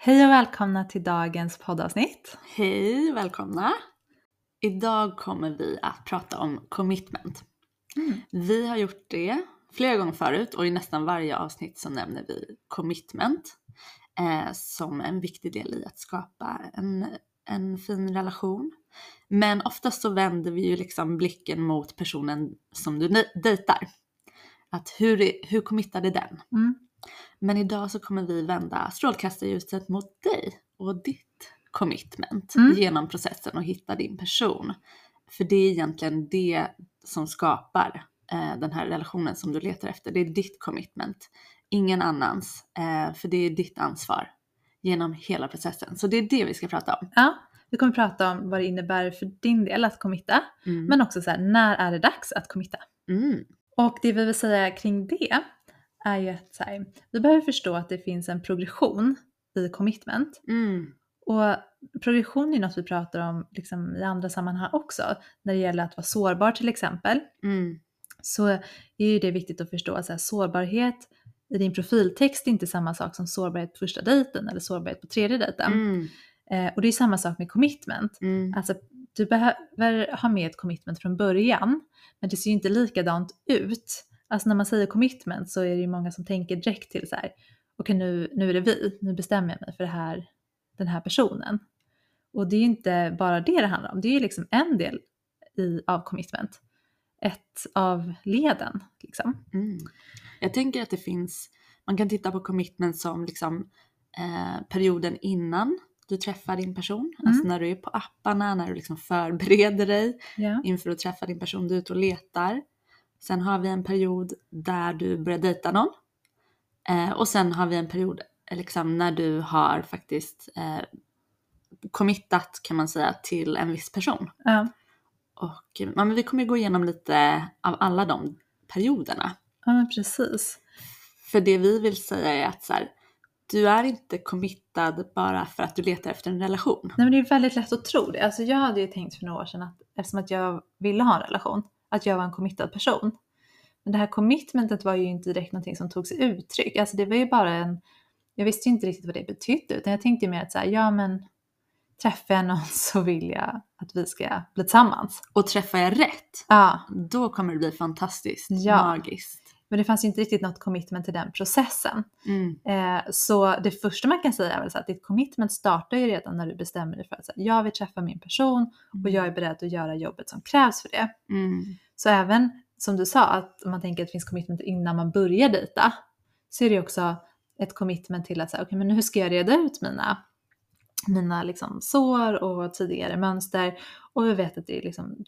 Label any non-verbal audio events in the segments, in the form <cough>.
Hej och välkomna till dagens poddavsnitt. Hej, välkomna! Idag kommer vi att prata om commitment. Mm. Vi har gjort det flera gånger förut och i nästan varje avsnitt så nämner vi commitment eh, som en viktig del i att skapa en, en fin relation. Men oftast så vänder vi ju liksom blicken mot personen som du dejtar. Att hur, hur committad är den? Mm. Men idag så kommer vi vända strålkastarljuset mot dig och ditt commitment Mm. genom processen och hitta din person. För det är egentligen det som skapar eh, den här relationen som du letar efter. Det är ditt commitment, ingen annans. Eh, för det är ditt ansvar genom hela processen. Så det är det vi ska prata om. Ja, vi kommer prata om vad det innebär för din del att committa, Mm. men också så här, när är det dags att committa? Mm. Och det vi vill säga kring det är ju att så här, vi behöver förstå att det finns en progression i commitment. Mm. Och progression är något vi pratar om liksom, i andra sammanhang också. När det gäller att vara sårbar till exempel, Mm. så är ju det viktigt att förstå att så här, sårbarhet i din profiltext är inte samma sak som sårbarhet på första dejten eller sårbarhet på tredje dejten. Mm. Eh, och det är samma sak med commitment. Mm. Alltså du behöver ha med ett commitment från början, men det ser ju inte likadant ut. Alltså när man säger commitment så är det ju många som tänker direkt till så här, okej nu, nu är det vi, nu bestämmer jag mig för det här, den här personen. Och det är ju inte bara det det handlar om, det är ju liksom en del i, av commitment. Ett av leden liksom. Mm. Jag tänker att det finns, man kan titta på commitment som liksom eh, perioden innan du träffar din person. Alltså Mm. när du är på apparna, när du liksom förbereder dig Ja. inför att träffa din person, du är ute och letar. Sen har vi en period där du börjar dejta någon. Eh, och sen har vi en period eh, liksom, när du har faktiskt eh, committat kan man säga till en viss person. Ja. Och ja, men vi kommer gå igenom lite av alla de perioderna. ja, men precis. För det vi vill säga är att så här, du är inte committad bara för att du letar efter en relation. Nej men det är väldigt lätt att tro det. Alltså jag hade ju tänkt för några år sedan att eftersom att jag ville ha en relation, att jag var en committad person. Men det här commitmentet var ju inte direkt någonting som tog sig uttryck. Alltså det var ju bara en, jag visste ju inte riktigt vad det betydde utan jag tänkte mer att så här, ja men träffar jag någon <laughs> så vill jag att vi ska bli tillsammans. Och träffar jag rätt, Ja, då kommer det bli fantastiskt, Ja. magiskt. Men det fanns ju inte riktigt något commitment till den processen. Mm. Eh, så det första man kan säga är väl så att ditt commitment startar ju redan när du bestämmer dig för att så här, jag vill träffa min person och jag är beredd att göra jobbet som krävs för det. Mm. Så även som du sa, att om man tänker att det finns commitment innan man börjar dejta, så är det också ett commitment till att säga, okej men hur ska jag reda ut mina, mina liksom sår och tidigare mönster? Och vi vet att det, liksom,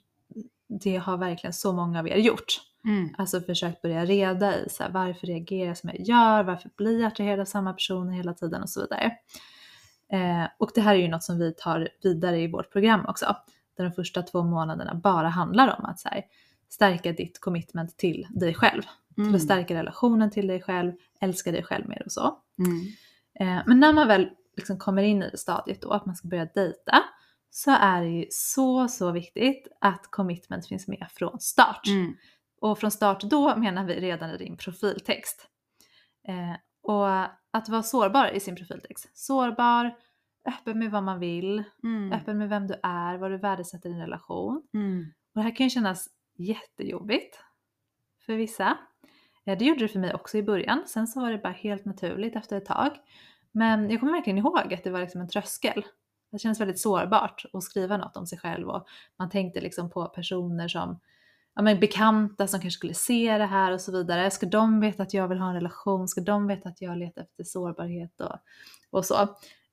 det har verkligen så många av er gjort. Mm. Alltså försökt börja reda i så här, varför reagerar jag som jag gör, varför blir jag attraherad av samma personer hela tiden och så vidare. Eh, och det här är ju något som vi tar vidare i vårt program också. Där de första två månaderna bara handlar om att så här, stärka ditt commitment till dig själv. Till Mm. att stärka relationen till dig själv, älska dig själv mer och så. Mm. Eh, men när man väl liksom kommer in i stadiet då, att man ska börja dejta, så är det ju så, så viktigt att commitment finns med från start. Mm. Och från start då menar vi redan i din profiltext. Eh, och att vara sårbar i sin profiltext. Sårbar, öppen med vad man vill, Mm. öppen med vem du är, vad du värdesätter i din relation. Mm. Och det här kan ju kännas jättejobbigt för vissa. Eh, det gjorde det för mig också i början, sen så var det bara helt naturligt efter ett tag. Men jag kommer verkligen ihåg att det var liksom en tröskel. Det känns väldigt sårbart att skriva något om sig själv och man tänkte liksom på personer som ja, men bekanta som kanske skulle se det här och så vidare. Ska de veta att jag vill ha en relation? Ska de veta att jag letar efter sårbarhet och, och så?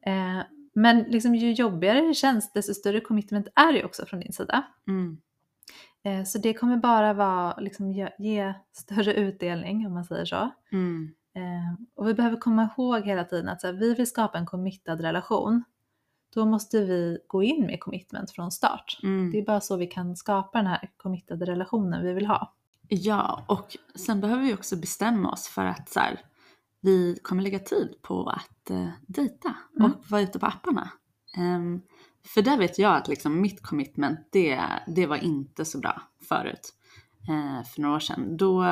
Eh, men liksom ju jobbigare det känns, desto större commitment är det också från din sida. Mm. Eh, så det kommer bara vara, liksom, ge, ge större utdelning om man säger så. Mm. Eh, och vi behöver komma ihåg hela tiden att här, vi vill skapa en committad relation. Då måste vi gå in med commitment från start. Mm. Det är bara så vi kan skapa den här committade relationen vi vill ha. Ja, och sen behöver vi också bestämma oss för att så här, vi kommer lägga tid på att eh, dejta Mm. och vara ute på apparna. Ehm, för där vet jag att liksom mitt commitment, det, det var inte så bra förut. Eh, för några år sedan. Då,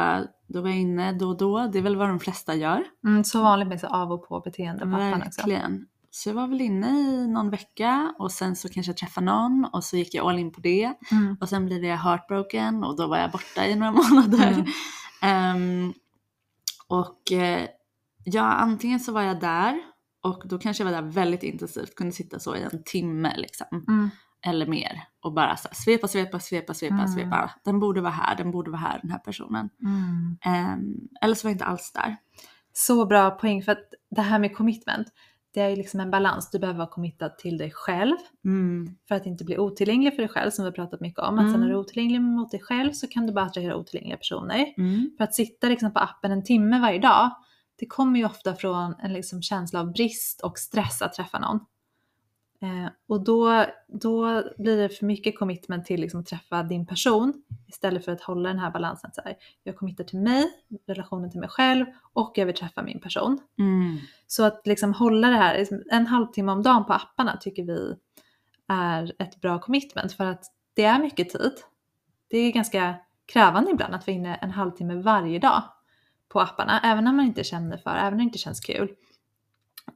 då var jag inne då och då, det är väl vad de flesta gör. Mm, så vanligt med så av och på beteende på appan också. Verkligen. Så jag var väl inne i någon vecka och sen så kanske jag träffade någon och så gick jag all in på det. Mm. Och sen blev jag heartbroken och då var jag borta i några <laughs> månader. Mm. Ehm, och eh, ja, antingen så var jag där och då kanske jag var där väldigt intensivt, kunde sitta så i en timme liksom. Mm. Eller mer. Och bara så här, svepa, svepa, svepa, svepa, Mm. svepa. Den borde vara här, den borde vara här, den här personen. Ehm, eller så var jag inte alls där. Så bra poäng för att det här med commitment, det är liksom en balans. Du behöver vara committad till dig själv Mm. för att inte bli otillgänglig för dig själv som vi har pratat mycket om. Att sen Mm. när du är otillgänglig mot dig själv så kan du bara attrahera otillgängliga personer. Mm. För att sitta liksom på appen en timme varje dag, det kommer ju ofta från en liksom känsla av brist och stress att träffa någon. Eh, och då, då blir det för mycket commitment till liksom att träffa din person istället för att hålla den här balansen. Så här, jag committar till mig, relationen till mig själv och jag vill träffa min person. Mm. Så att liksom hålla det här, liksom en halvtimme om dagen på apparna tycker vi är ett bra commitment för att det är mycket tid. Det är ganska krävande ibland att vara inne en halvtimme varje dag på apparna, även när man inte känner för, även när det inte känns kul.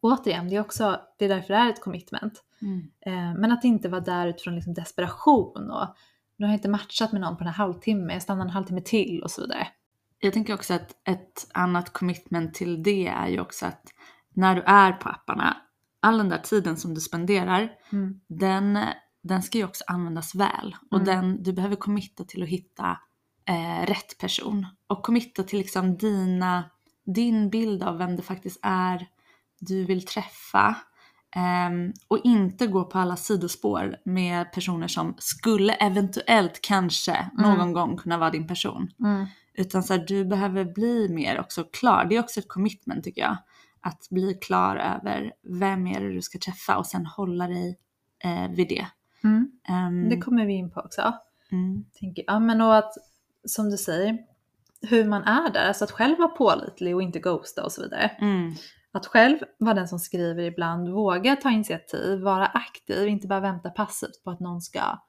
Återigen, det är också, det är därför det är ett commitment. Mm. Eh, men att inte vara där utifrån liksom desperation och nu har jag inte matchat med någon på den här halvtimmen, jag stannar en halvtimme till och så vidare. Jag tänker också att ett annat commitment till det är ju också att när du är på apparna, all den där tiden som du spenderar, Mm. den, den ska ju också användas väl. Och Mm. den, du behöver committa till att hitta eh, rätt person. Och committa till liksom dina, din bild av vem det faktiskt är du vill träffa. Ehm, och inte gå på alla sidospår med personer som skulle eventuellt kanske någon gång kunna vara din person. Mm. Utan så här, du behöver bli mer också klar. Det är också ett commitment tycker jag. Att bli klar över vem är det du ska träffa och sen hålla dig eh, vid det. Mm. Ehm, Det kommer vi in på också. mm, tänker jag. Men och att, som du säger, hur man är där, alltså att själv vara pålitlig och inte ghosta och så vidare. Mm, Att själv vara den som skriver ibland, våga ta initiativ, vara aktiv, inte bara vänta passivt på att någon ska,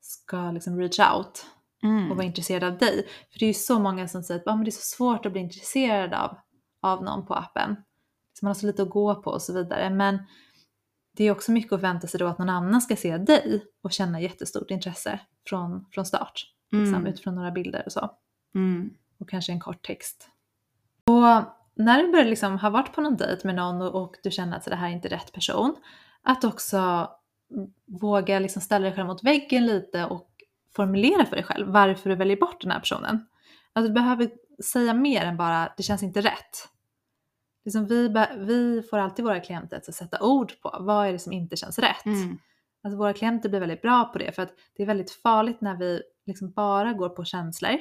ska liksom reach out och mm, vara intresserad av dig. För det är ju så många som säger att ah, men det är så svårt att bli intresserad av, av någon på appen. Så man har så lite att gå på och så vidare. Men det är också mycket att vänta sig då att någon annan ska se dig och känna jättestort intresse från, från start. Liksom, Mm. Utifrån några bilder och så. mm, Och kanske en kort text. Och när du börjar liksom ha varit på någon dejt med någon och, och du känner att så det här är inte rätt person. Att också våga liksom ställa dig själv mot väggen lite och formulera för dig själv varför du väljer bort den här personen. Att du behöver säga mer än bara det känns inte rätt. Liksom vi, vi får alltid våra klienter att sätta ord på vad är det som inte känns rätt. mm, Alltså våra klienter blir väldigt bra på det för att det är väldigt farligt när vi liksom bara går på känslor.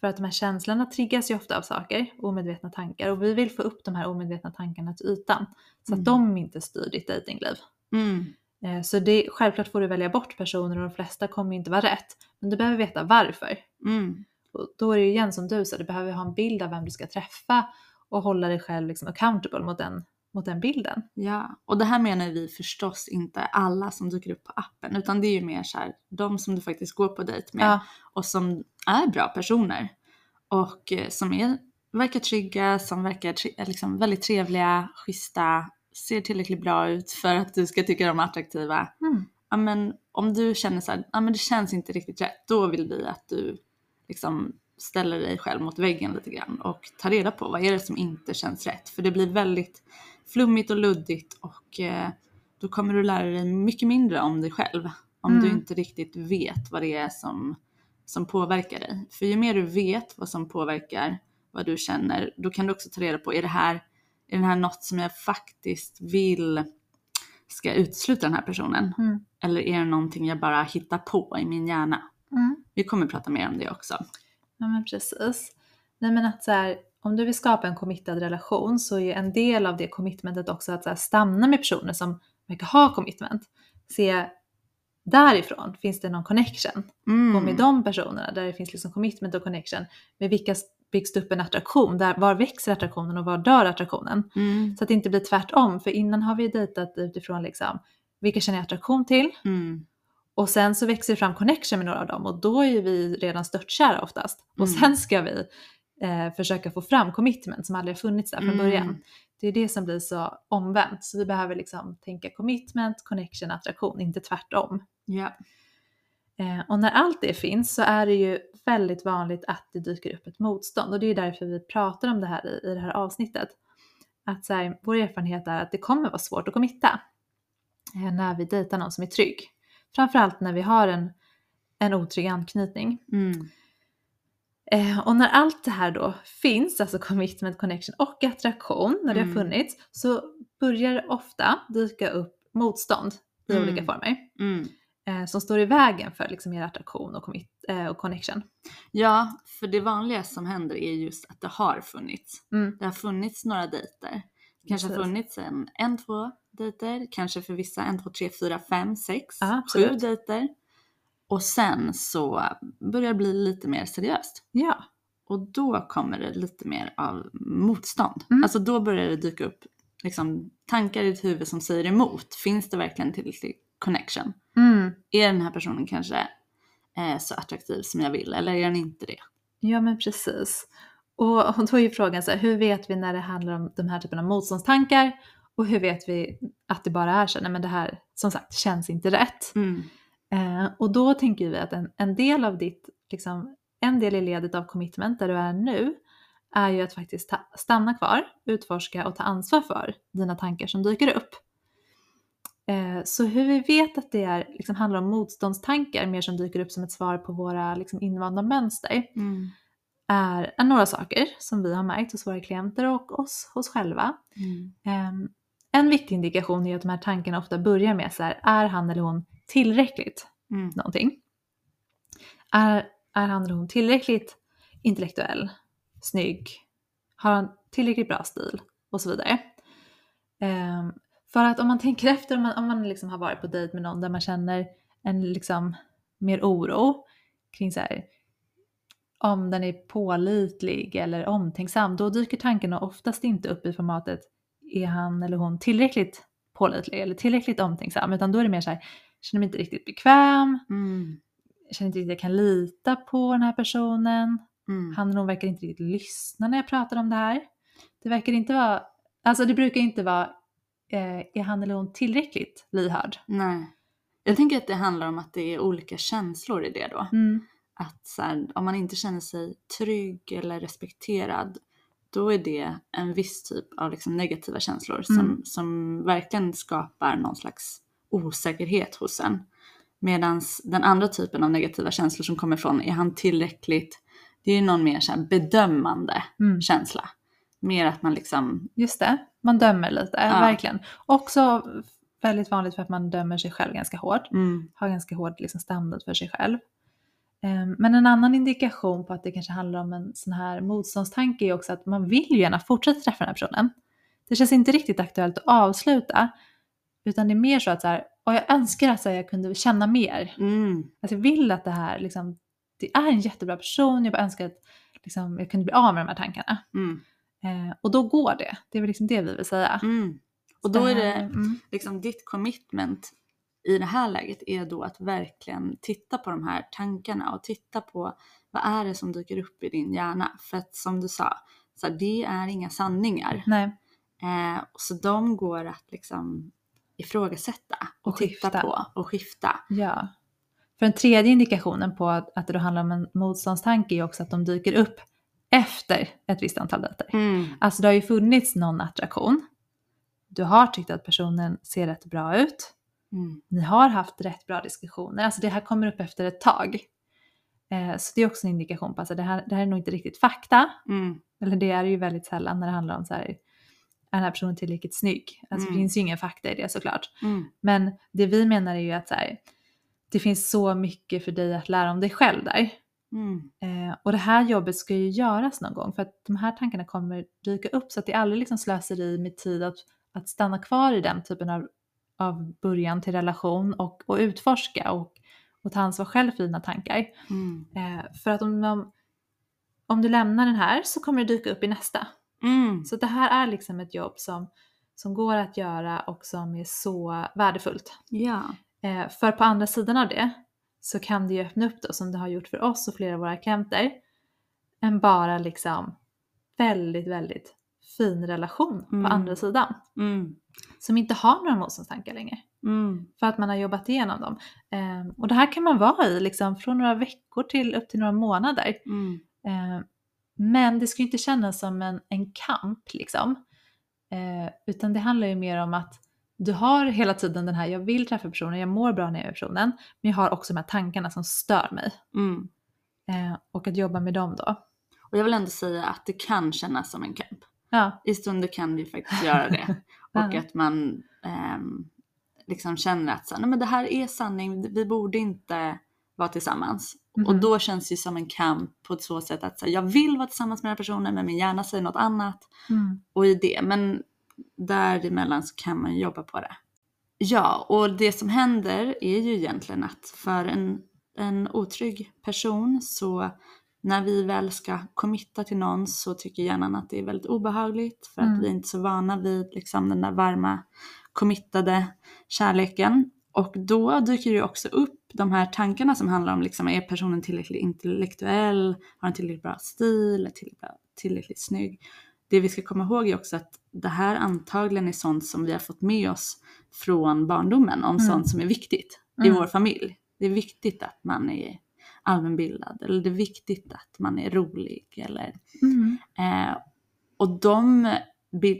För att de här känslorna triggas ju ofta av saker, omedvetna tankar och vi vill få upp de här omedvetna tankarna till ytan så att Mm. de inte styr ditt dejtingliv. mm, Eh, Så det, självklart får du välja bort personer och de flesta kommer inte vara rätt. Men du behöver veta varför. mm, Och då är det ju igen som du sa, du behöver ha en bild av vem du ska träffa och hålla dig själv liksom accountable mot den, mot den bilden. Ja, och det här menar vi förstås inte alla som dyker upp på appen utan det är ju mer så här, de som du faktiskt går på dejt med Ja, och som är bra personer och eh, som är, verkar trygga, som verkar liksom väldigt trevliga, schyssta, ser tillräckligt bra ut för att du ska tycka de är attraktiva. mm. Ja, men om du känner så här, ja men det känns inte riktigt rätt, då vill vi att du liksom ställer dig själv mot väggen lite grann och tar reda på vad är det som inte känns rätt. För det blir väldigt flummigt och luddigt och eh, då kommer du lära dig mycket mindre om dig själv. Om Mm. du inte riktigt vet vad det är som, som påverkar dig. För ju mer du vet vad som påverkar vad du känner, då kan du också ta reda på, är det här, är det här något som jag faktiskt vill ska utesluta den här personen? Mm. Eller är det någonting jag bara hittar på i min hjärna? Mm. Vi kommer prata mer om det också. Ja men precis. Nej men att så här, om du vill skapa en committad relation så är en del av det commitmentet också att här, stanna med personer som verkar ha commitment. Se därifrån, finns det någon connection? Mm. Och med de personerna där det finns liksom commitment och connection, med vilka byggs det upp en attraktion? Där, var växer attraktionen och var dör attraktionen? Mm. Så att det inte blir tvärtom, för innan har vi dejtat utifrån liksom, vilka känner jag attraktion till? Mm. Och sen så växer det fram connection med några av dem och då är vi redan störtkära oftast. Och Mm. sen ska vi eh, försöka få fram commitment som aldrig har funnits där från Mm. början. Det är det som blir så omvänt. Så vi behöver liksom tänka commitment, connection, attraktion, inte tvärtom. Ja. Eh, och när allt det finns så är det ju väldigt vanligt att det dyker upp ett motstånd och det är därför vi pratar om det här i, i det här avsnittet. Att så här, vår erfarenhet är att det kommer vara svårt att committa eh, när vi dejtar någon som är trygg. Framförallt när vi har en, en otrygg anknytning. Mm. Eh, och när allt det här då finns, alltså commitment, connection och attraktion, när det Mm. har funnits, så börjar det ofta dyka upp motstånd i Mm. olika former Mm. eh, som står i vägen för liksom er attraktion och, commit, eh, och connection. Ja, för det vanliga som händer är just att det har funnits. Mm. Det har funnits några dejter. Det kanske har funnits en, en, två dejter, kanske för vissa en, två, tre, fyra, fem, sex, Ja, sju dejter. Och sen så börjar det bli lite mer seriöst. Ja, Och då kommer det lite mer av motstånd. Mm. Alltså då börjar det dyka upp liksom, tankar i ditt huvud som säger emot. Finns det verkligen tillräcklig connection? mm. Är den här personen kanske eh, så attraktiv som jag vill eller är den inte det? ja men precis. Och, då är ju frågan så här, hur vet vi när det handlar om de här typen av motståndstankar och hur vet vi att det bara är så, nej men det här som sagt känns inte rätt. Eh, och då tänker vi att en, en del av ditt, liksom, en del i ledet av commitment där du är nu är ju att faktiskt ta, stanna kvar, utforska och ta ansvar för dina tankar som dyker upp. Eh, så hur vi vet att det är, liksom, handlar om motståndstankar mer som dyker upp som ett svar på våra liksom, invanda mönster Mm. är, är några saker som vi har märkt hos våra klienter och oss hos själva. Mm. Ehm, en viktig indikation är att de här tankarna ofta börjar med så här, är han eller hon tillräckligt Mm. någonting? Är, är han eller hon tillräckligt intellektuell, snygg, har han tillräckligt bra stil och så vidare. Ehm, för att om man tänker efter, om man, om man liksom har varit på dejt med någon där man känner en liksom mer oro kring så här, om den är pålitlig eller omtänksam, då dyker tankarna oftast inte upp i formatet är han eller hon tillräckligt pålitlig eller tillräckligt omtänksam, utan då är det mer så här, känner mig inte riktigt bekväm, Mm. känner inte riktigt att jag kan lita på den här personen, Mm. han eller hon verkar inte riktigt lyssna när jag pratar om det här. Det verkar inte vara, alltså det brukar inte vara, eh, är han eller hon tillräckligt lyhörd? Nej. Jag tänker att det handlar om att det är olika känslor i det då. Mm. Att så här, om man inte känner sig trygg eller respekterad, då är det en viss typ av liksom negativa känslor som, Mm. som verkligen skapar någon slags osäkerhet hos en. Medan den andra typen av negativa känslor som kommer från, är han tillräckligt, det är ju någon mer så bedömande Mm. känsla. Mer att man liksom, Just det, man dömer lite, Ja. verkligen. Också väldigt vanligt för att man dömer sig själv ganska hårt. mm, har ganska hård liksom, standard för sig själv. Ehm, Men en annan indikation på att det kanske handlar om en sån här motståndstanke är också att man vill ju gärna fortsätta träffa den här personen. Det känns inte riktigt aktuellt att avsluta, utan det är mer så att så här, och jag önskar att här, jag kunde känna mer. mm, Alltså jag vill att det här, liksom, det är en jättebra person, jag bara önskar att liksom, jag kunde bli av med de här tankarna. mm, Eh, och då går det, det är väl liksom det vi vill säga. mm. Och då är det, Mm. liksom ditt commitment i det här läget är då att verkligen titta på de här tankarna och titta på vad är det som dyker upp i din hjärna. För att som du sa, så här, det är inga sanningar. Nej, Eh, så de går att liksom ifrågasätta och, Och titta skifta. på och skifta. Ja. För den tredje indikationen på att, att det då handlar om en motståndstanke är också att de dyker upp efter ett visst antal dejter. Alltså det har ju funnits någon attraktion. Du har tyckt att personen ser rätt bra ut. Mm. Ni har haft rätt bra diskussioner. Alltså det här kommer upp efter ett tag. Eh, så det är också en indikation på att alltså det, här, det här är nog inte riktigt fakta. Mm. Eller det är ju väldigt sällan när det handlar om så här, är den här personen tillräckligt snygg? Alltså Mm. det finns ju ingen fakta i det såklart. Mm. Men det vi menar är ju att så här, det finns så mycket för dig att lära om dig själv där. Mm. Eh, och det här jobbet ska ju göras någon gång för att de här tankarna kommer dyka upp så att det är aldrig liksom slöseri med tid att, att stanna kvar i den typen av, av början till relation och, och utforska och, och ta ansvar själv för dina tankar. Mm. Eh, för att om, om, om du lämnar den här så kommer det dyka upp i nästa. Mm. Så det här är liksom ett jobb som, som går att göra och som är så värdefullt. Ja. Eh, för på andra sidan av det så kan det ju öppna upp då, som det har gjort för oss och flera av våra klienter, en bara liksom väldigt, väldigt fin relation Mm. på andra sidan. Mm. Som inte har några motståndstankar längre. Mm. För att man har jobbat igenom dem. Eh, och det här kan man vara i liksom från några veckor till upp till några månader. Eh, men det ska ju inte kännas som en, en kamp liksom. Eh, utan det handlar ju mer om att du har hela tiden den här, jag vill träffa personen, jag mår bra när jag är personen, men jag har också de här tankarna som stör mig. Mm. Eh, och att jobba med dem då. Och jag vill ändå säga att det kan kännas som en kamp. Ja, I stunder kan ju faktiskt göra det. <laughs> och att man ehm, liksom känner att så, nej, men det här är sanning, vi borde inte vara tillsammans. Och Mhm. då känns det ju som en kamp på ett så sätt att så, jag vill vara tillsammans med den här personen men min hjärna säger något annat. mm. Och i det, men däremellan så kan man jobba på det. Ja, och det som händer är ju egentligen att för en, en otrygg person så när vi väl ska committa till någon så tycker hjärnan att det är väldigt obehagligt för Mm. att vi är inte så vana vid liksom den där varma committade kärleken. Och då dyker ju också upp de här tankarna som handlar om liksom, är personen tillräckligt intellektuell, har en tillräckligt bra stil, är tillräckligt, tillräckligt snygg. Det vi ska komma ihåg är också att det här antagligen är sånt som vi har fått med oss från barndomen om Mm. sånt som är viktigt i Mm. vår familj. Det är viktigt att man är allmänbildad eller det är viktigt att man är rolig eller Mm. Eh, och de,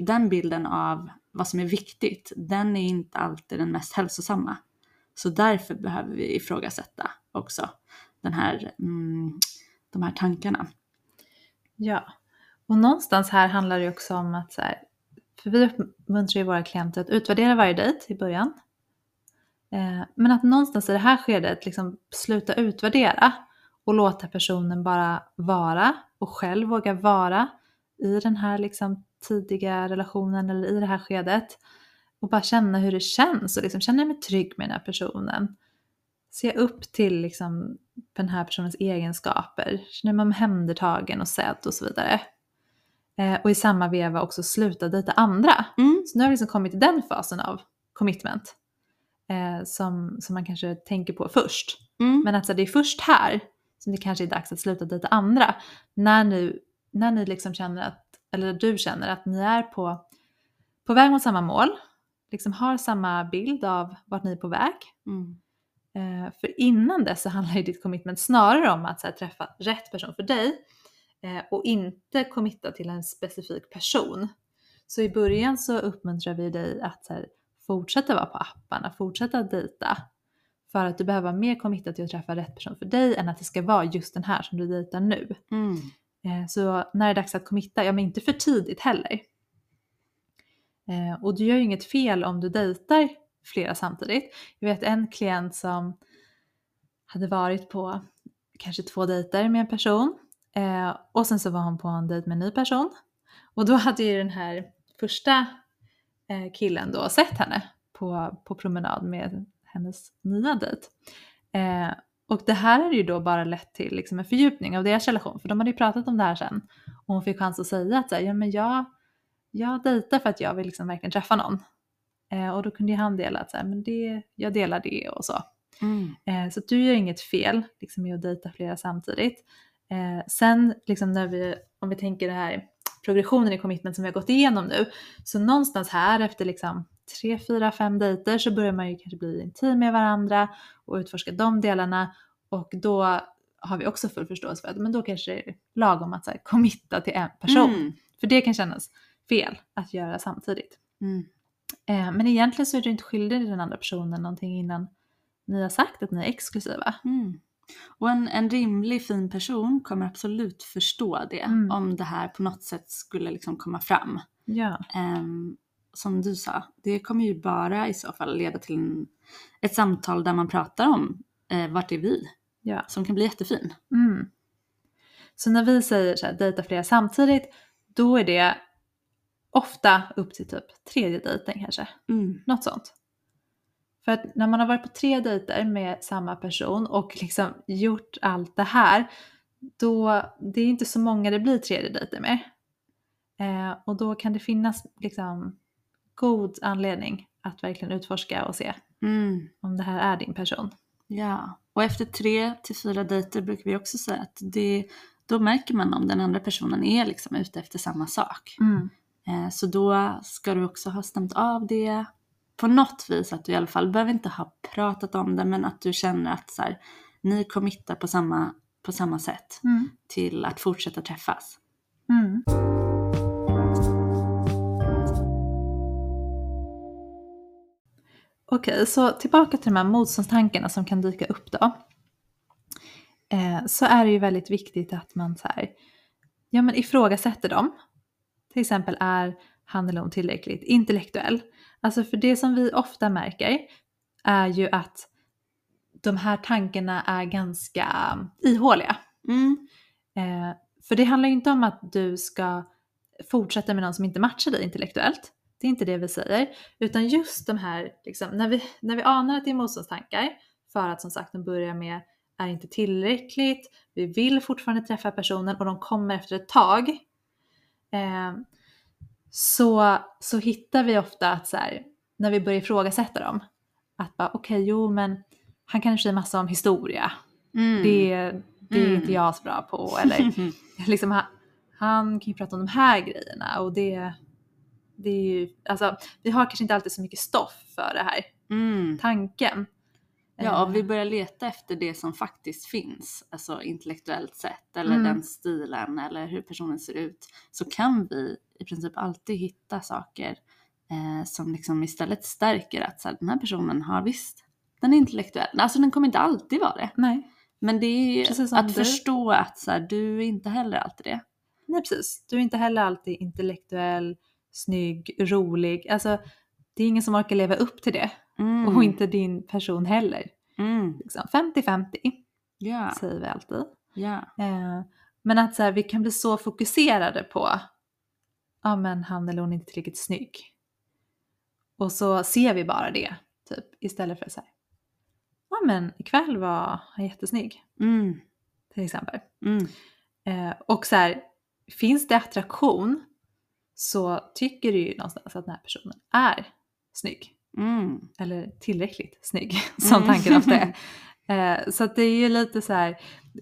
den bilden av vad som är viktigt, den är inte alltid den mest hälsosamma. Så därför behöver vi ifrågasätta också den här, mm, de här tankarna. Ja, och någonstans här handlar det också om att så här, för vi uppmuntrar ju våra klienter att utvärdera varje dejt i början. Eh, men att någonstans i det här skedet liksom sluta utvärdera och låta personen bara vara och själv våga vara i den här liksom tidiga relationen eller i det här skedet. Och bara känna hur det känns och liksom känna mig trygg med den här personen. Se upp till liksom den här personens egenskaper. Känner mig omhändertagen och sedd och så vidare. Eh, och i samma veva också sluta dejta andra. Mm. Så nu har vi liksom kommit till den fasen av commitment. Eh, som, som man kanske tänker på först. Mm. Men alltså det är först här som det kanske är dags att sluta dejta andra. När ni, när ni liksom känner att, eller du känner att ni är på, på väg mot samma mål. Liksom har samma bild av vart ni är på väg. Mm. Eh, för innan dess så handlar ju ditt commitment snarare om att här, träffa rätt person för dig eh, och inte committa till en specifik person. Så i början så uppmuntrar vi dig att här, fortsätta vara på apparna, fortsätta dejta. För att du behöver vara mer committad till att träffa rätt person för dig än att det ska vara just den här som du dejtar nu. Mm. Eh, Så när det är dags att committa, ja men inte för tidigt heller. Eh, Och du gör ju inget fel om du dejtar flera samtidigt. Jag vet en klient som hade varit på kanske två dejter med en person eh, och sen så var hon på en dejt med en ny person. Och då hade ju den här första eh, killen då sett henne på, på promenad med hennes nya dejt. Eh, och det här har ju då bara lett till liksom en fördjupning av deras relation, för de hade ju pratat om det här sen. Och hon fick chans att säga att så här, ja, men jag, jag dejtar för att jag vill liksom verkligen träffa någon. Eh, och då kunde ju han dela att så här, men det, jag delar det och så. Mm. Eh, så du gör inget fel liksom, med att dejta flera samtidigt. Eh, sen liksom när vi, om vi tänker det här progressionen i commitment som vi har gått igenom nu, så någonstans här efter liksom tre, fyra, fem dejter så börjar man ju kanske bli intim med varandra och utforska de delarna och då har vi också full förståelse för att men då kanske det är lagom att så här, committa till en person. Mm. För det kan kännas fel att göra samtidigt. Mm. Eh, men egentligen så är du inte skyldig den andra personen någonting innan ni har sagt att ni är exklusiva. Mm. Och en, en rimlig fin person kommer absolut förstå det Mm. om det här på något sätt skulle liksom komma fram. Ja. Ehm, som du sa, det kommer ju bara i så fall leda till en, ett samtal där man pratar om eh, vart är vi? Ja. Som kan bli jättefin. Mm. Så när vi säger så här, dejta flera samtidigt, då är det ofta upp till typ tredje dejten kanske. Mm. Något sånt. För att när man har varit på tre dejter med samma person och liksom gjort allt det här, då det är inte så många det blir tredje dejter med. Eh, och då kan det finnas liksom god anledning att verkligen utforska och se Mm. om det här är din person. Ja, och efter tre till fyra dejter brukar vi också säga att det, då märker man om den andra personen är liksom ute efter samma sak. Eh, Så då ska du också ha stämt av det på något vis att du i alla fall behöver inte ha pratat om det men att du känner att så här, ni committar på samma, på samma sätt Mm. till att fortsätta träffas. Mm. Okej, så tillbaka till de här motståndstankarna som kan dyka upp då. Eh, så är det ju väldigt viktigt att man så här, ja, men ifrågasätter dem. Till exempel är han eller hon tillräckligt intellektuell? Alltså för det som vi ofta märker är ju att de här tankarna är ganska ihåliga. Mm. Eh, för det handlar ju inte om att du ska fortsätta med någon som inte matchar dig intellektuellt. Det är inte det vi säger. Utan just de här, liksom, när, vi, när vi anar att det är motståndstankar, för att som sagt de börjar med är inte tillräckligt, vi vill fortfarande träffa personen och de kommer efter ett tag. Eh, så, så hittar vi ofta att så här, när vi börjar ifrågasätta dem, att bara okej, jo men han kanske säger massa om historia. Mm. Det, det är Mm. inte jag så bra på. Eller <laughs> liksom, han, han kan ju prata om de här grejerna och det, det är ju, alltså vi har kanske inte alltid så mycket stoff för det här. mm. Tanken. Ja, Eh, vi börjar leta efter det som faktiskt finns, alltså intellektuellt sett, eller Mm. den stilen, eller hur personen ser ut, så kan vi i princip alltid hitta saker eh, som liksom istället stärker att så här, den här personen har visst, den är intellektuell. Alltså den kommer inte alltid vara det, Nej, men det är att du. förstå att så här, du är inte heller alltid det. nej precis. Du är inte heller alltid intellektuell, snygg, rolig. Alltså det är ingen som orkar leva upp till det. Mm. Och inte din person heller. Mm. Liksom 50-50 Ja, säger vi alltid. ja. Eh, men att så här, vi kan bli så fokuserade på ja men han eller hon är inte tillräckligt snygg. Och så ser vi bara det typ istället för att säga ja men ikväll var han jättesnygg Mm. till exempel. Mm. Eh, och så här, finns det attraktion så tycker du ju någonstans att den här personen är snygg. Mm. Eller tillräckligt snygg, <laughs> som Mm. tanken ofta är. <laughs> Eh, så det är ju lite så här,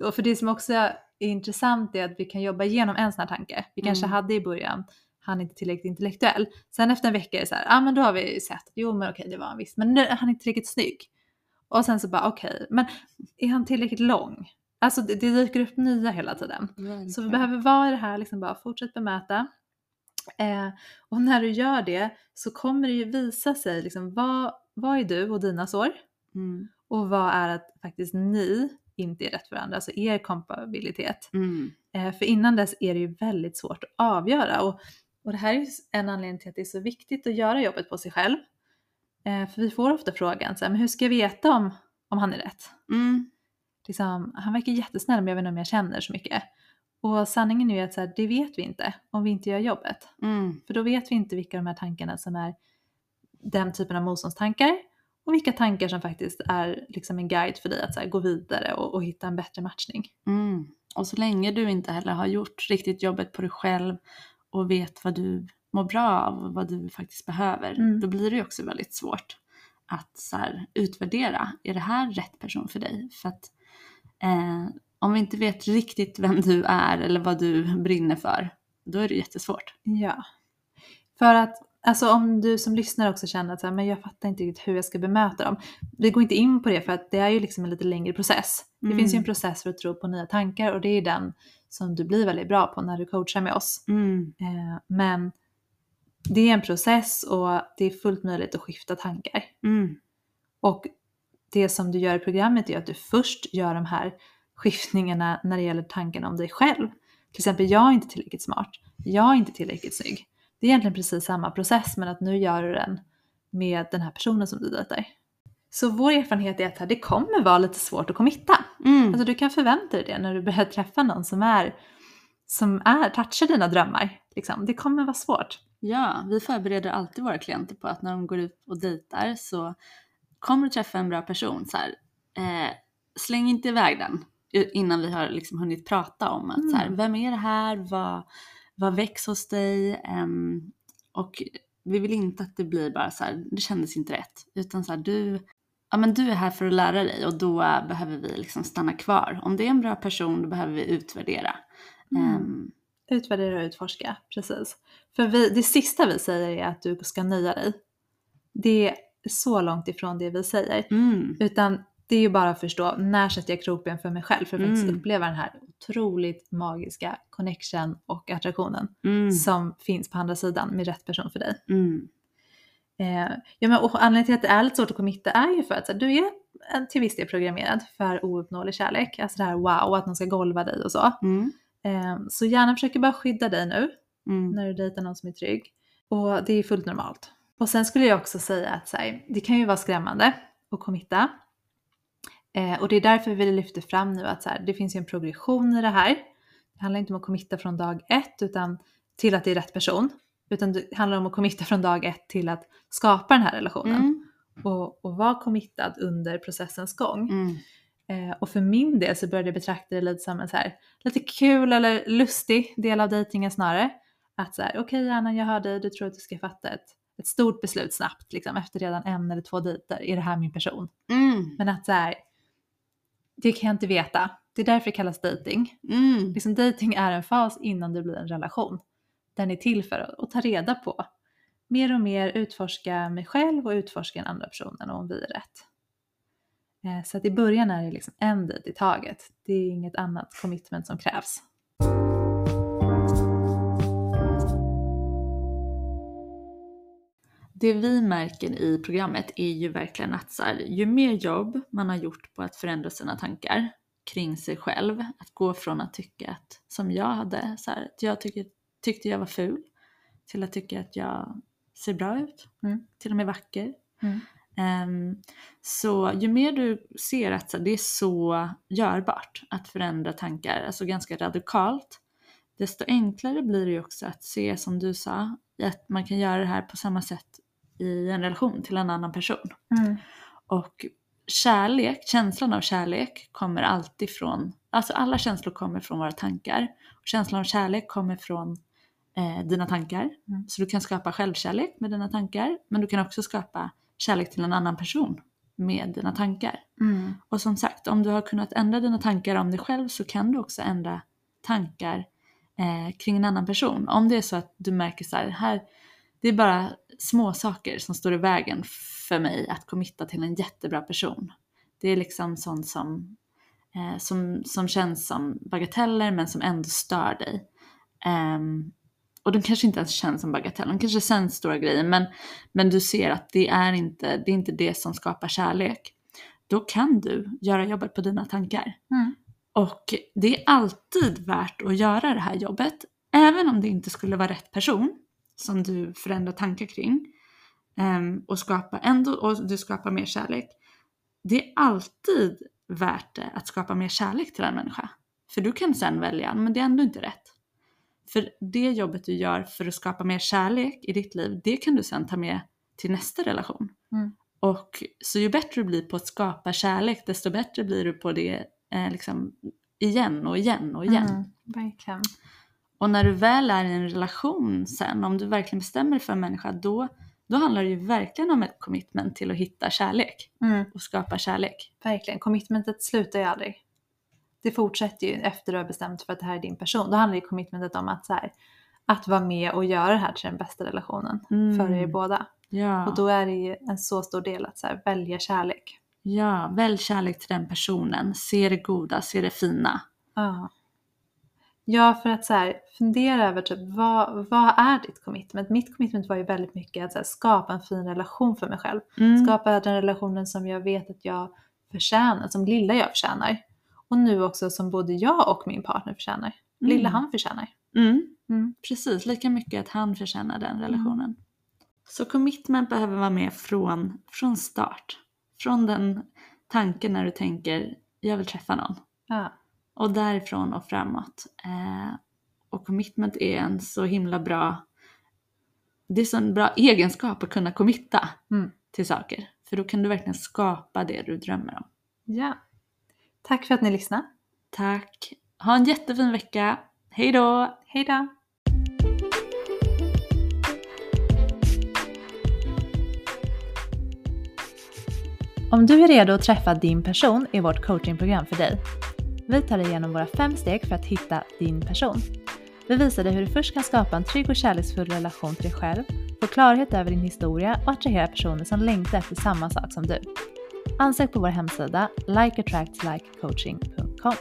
och för det som också är intressant är att vi kan jobba igenom en sån här tanke. Vi kanske Mm. hade i början, han är inte tillräckligt intellektuell. Sen efter en vecka är det så här, ja ah, men då har vi sett, jo men okej det var han visst, men nu, han är inte tillräckligt snygg. Och sen så bara okej, men är han tillräckligt lång? Alltså det, det dyker upp nya hela tiden. Så vi Verkligen. behöver vara i det här, liksom bara fortsätt bemöta. Eh, och när du gör det så kommer det ju visa sig liksom, vad, vad är du och dina sår Mm. och vad är att faktiskt ni inte är rätt för varandra, alltså er kompabilitet. Mm. Eh, för innan dess är det ju väldigt svårt att avgöra och, och det här är ju en anledning till att det är så viktigt att göra jobbet på sig själv. Eh, för vi får ofta frågan, så här, men hur ska jag veta om, om han är rätt? Mm. liksom, han verkar jättesnäll men jag vet inte om jag känner så mycket. Och sanningen är ju att så här, det vet vi inte om vi inte gör jobbet. Mm. För då vet vi inte vilka de här tankarna som är den typen av motståndstankar och vilka tankar som faktiskt är liksom en guide för dig att så här, gå vidare och, och hitta en bättre matchning. Mm. Och så länge du inte heller har gjort riktigt jobbet på dig själv och vet vad du mår bra av och vad du faktiskt behöver, Mm. då blir det ju också väldigt svårt att så här, utvärdera, är det här rätt person för dig? För att eh, om vi inte vet riktigt vem du är eller vad du brinner för, då är det jättesvårt. Ja. För att alltså om du som lyssnar också känner att så här, men jag fattar inte riktigt hur jag ska bemöta dem. Vi går inte in på det för att det är ju liksom en lite längre process. Det Mm. finns ju en process för att tro på nya tankar och det är den som du blir väldigt bra på när du coachar med oss. Mm. Eh, men det är en process och det är fullt möjligt att skifta tankar. Mm. Och det som du gör i programmet är att du först gör de här skiftningarna när det gäller tankarna om dig själv. Till exempel, jag är inte tillräckligt smart. Jag är inte tillräckligt snygg. Det är egentligen precis samma process men att nu gör du den med den här personen som du dejtar. Så vår erfarenhet är att det kommer vara lite svårt att committa. Mm. Alltså du kan förvänta dig det när du börjar träffa någon som är, som är, touchar dina drömmar. Liksom. Det kommer vara svårt. Ja, vi förbereder alltid våra klienter på att när de går ut och dejtar så kommer du träffa en bra person. Så här, eh, släng inte iväg den innan vi har liksom hunnit prata om att så här, Mm. vem är det här, vad, vad väcks hos dig? Ehm, och vi vill inte att det blir bara så här, det kändes inte rätt. Utan så här, du, ja, men du är här för att lära dig och då behöver vi liksom stanna kvar. Om det är en bra person då behöver vi utvärdera. Mm. Ehm, Utvärdera och utforska, precis. För vi, det sista vi säger är att du ska nöja dig. Det är så långt ifrån det vi säger. mm, Utan det är ju bara att förstå, när sätter jag krokben för mig själv för att faktiskt Mm. uppleva den här otroligt magiska connection och attraktionen mm, som finns på andra sidan med rätt person för dig. mm, Eh, ja, men, och anledningen till att det är lite svårt att committa är ju för att här, du är till viss del programmerad för ouppnåelig kärlek. Alltså det här wow, att någon ska golva dig och så. mm, Eh, så gärna försöker bara skydda dig nu mm. när du dejtar någon som är trygg. Och det är fullt normalt. Och sen skulle jag också säga att här, det kan ju vara skrämmande att committa. Eh, och det är därför vi lyfter fram nu att så här, det finns ju en progression i det här. Det handlar inte om att committa från dag ett utan till att det är rätt person. Utan det handlar om att committa från dag ett till att skapa den här relationen. Mm, Och, och vara committad under processens gång. mm, Eh, och för min del så började jag betrakta det lite som en så här, lite kul eller lustig del av dejtingen snarare. Att så här, okej Anna jag hör dig, du tror att du ska fatta ett, ett stort beslut snabbt liksom, efter redan en eller två dejter. Är det här min person? mm, Men att så här, det kan jag inte veta. Det är därför det kallas dejting. mm. Liksom dejting är en fas innan det blir en relation. Den är till för att, att ta reda på mer och mer, utforska mig själv och utforska den andra personen och om vi är rätt. Eh, Så att i början är det liksom en dejt i taget. Det är inget annat commitment som krävs. Det vi märker i programmet är ju verkligen att så här, ju mer jobb man har gjort på att förändra sina tankar kring sig själv, att gå från att tycka att, som jag hade, så här, att jag tycker, tyckte jag var ful, till att tycka att jag ser bra ut, Mm. till och med vacker. Mm. Ehm, så ju mer du ser att så det är så görbart att förändra tankar, alltså ganska radikalt, desto enklare blir det ju också att se som du sa, att man kan göra det här på samma sätt i en relation till en annan person. Och kärlek, känslan av kärlek kommer alltid från, alltså alla känslor kommer från våra tankar. Och känslan av kärlek kommer från eh, dina tankar. Mm. Så du kan skapa självkärlek med dina tankar, men du kan också skapa kärlek till en annan person med dina tankar. Mm. Och som sagt, om du har kunnat ändra dina tankar om dig själv så kan du också ändra tankar eh, kring en annan person. Om det är så att du märker så här, här det är bara små saker som står i vägen för mig att committa till en jättebra person. Det är liksom sånt som, eh, som, som känns som bagateller men som ändå stör dig. Ehm, och de kanske inte ens känns som bagateller, de kanske känns stora grejer men, men du ser att det är, inte, det är inte det som skapar kärlek. Då kan du göra jobbet på dina tankar. Mm. Och det är alltid värt att göra det här jobbet, även om det inte skulle vara rätt person som du förändrar tankar kring ehm, och, skapa ändå, och du skapar mer kärlek. Det är alltid värt det att skapa mer kärlek till en människa. För du kan sen välja, men det är ändå inte rätt. För det jobbet du gör för att skapa mer kärlek i ditt liv, det kan du sen ta med till nästa relation. Mm. Och så ju bättre du blir på att skapa kärlek, desto bättre blir du på det eh, liksom igen och igen och igen. Mm. Verkligen. Och när du väl är i en relation sen, om du verkligen bestämmer dig för en människa, då, då handlar det ju verkligen om ett commitment till att hitta kärlek Mm. och skapa kärlek. Verkligen. Commitmentet slutar ju aldrig. Det fortsätter ju efter du har bestämt för att det här är din person. Då handlar ju commitmentet om att, så här, att vara med och göra det här till den bästa relationen Mm. för er båda. Ja. Och då är det ju en så stor del att så här, välja kärlek. ja, välj kärlek till den personen. Se det goda, se det fina. Ja. Ja, för att så här, fundera över typ, vad, vad är ditt commitment? Mitt commitment var ju väldigt mycket att så här, skapa en fin relation för mig själv. Mm. Skapa den relationen som jag vet att jag förtjänar, som lilla jag förtjänar. Och nu också som både jag och min partner förtjänar. Lilla Mm. han förtjänar. Mm. Mm. Precis, lika mycket att han förtjänar den relationen. Så commitment behöver vara med från, från start. Från den tanken när du tänker jag vill träffa någon. Ja. Och därifrån och framåt. Eh, och commitment är en så himla bra, det är så en bra egenskap att kunna committa Mm. till saker. För då kan du verkligen skapa det du drömmer om. ja. Tack för att ni lyssnade. Tack! Ha en jättefin vecka. Hej då! Hej då! Om du är redo att träffa din person är vårt coachingprogram för dig. Vi tar dig igenom våra fem steg för att hitta din person. Vi visar dig hur du först kan skapa en trygg och kärleksfull relation till dig själv, få klarhet över din historia och attrahera personer som längtar efter samma sak som du. Ansök på vår hemsida likeattractslikecoaching.com.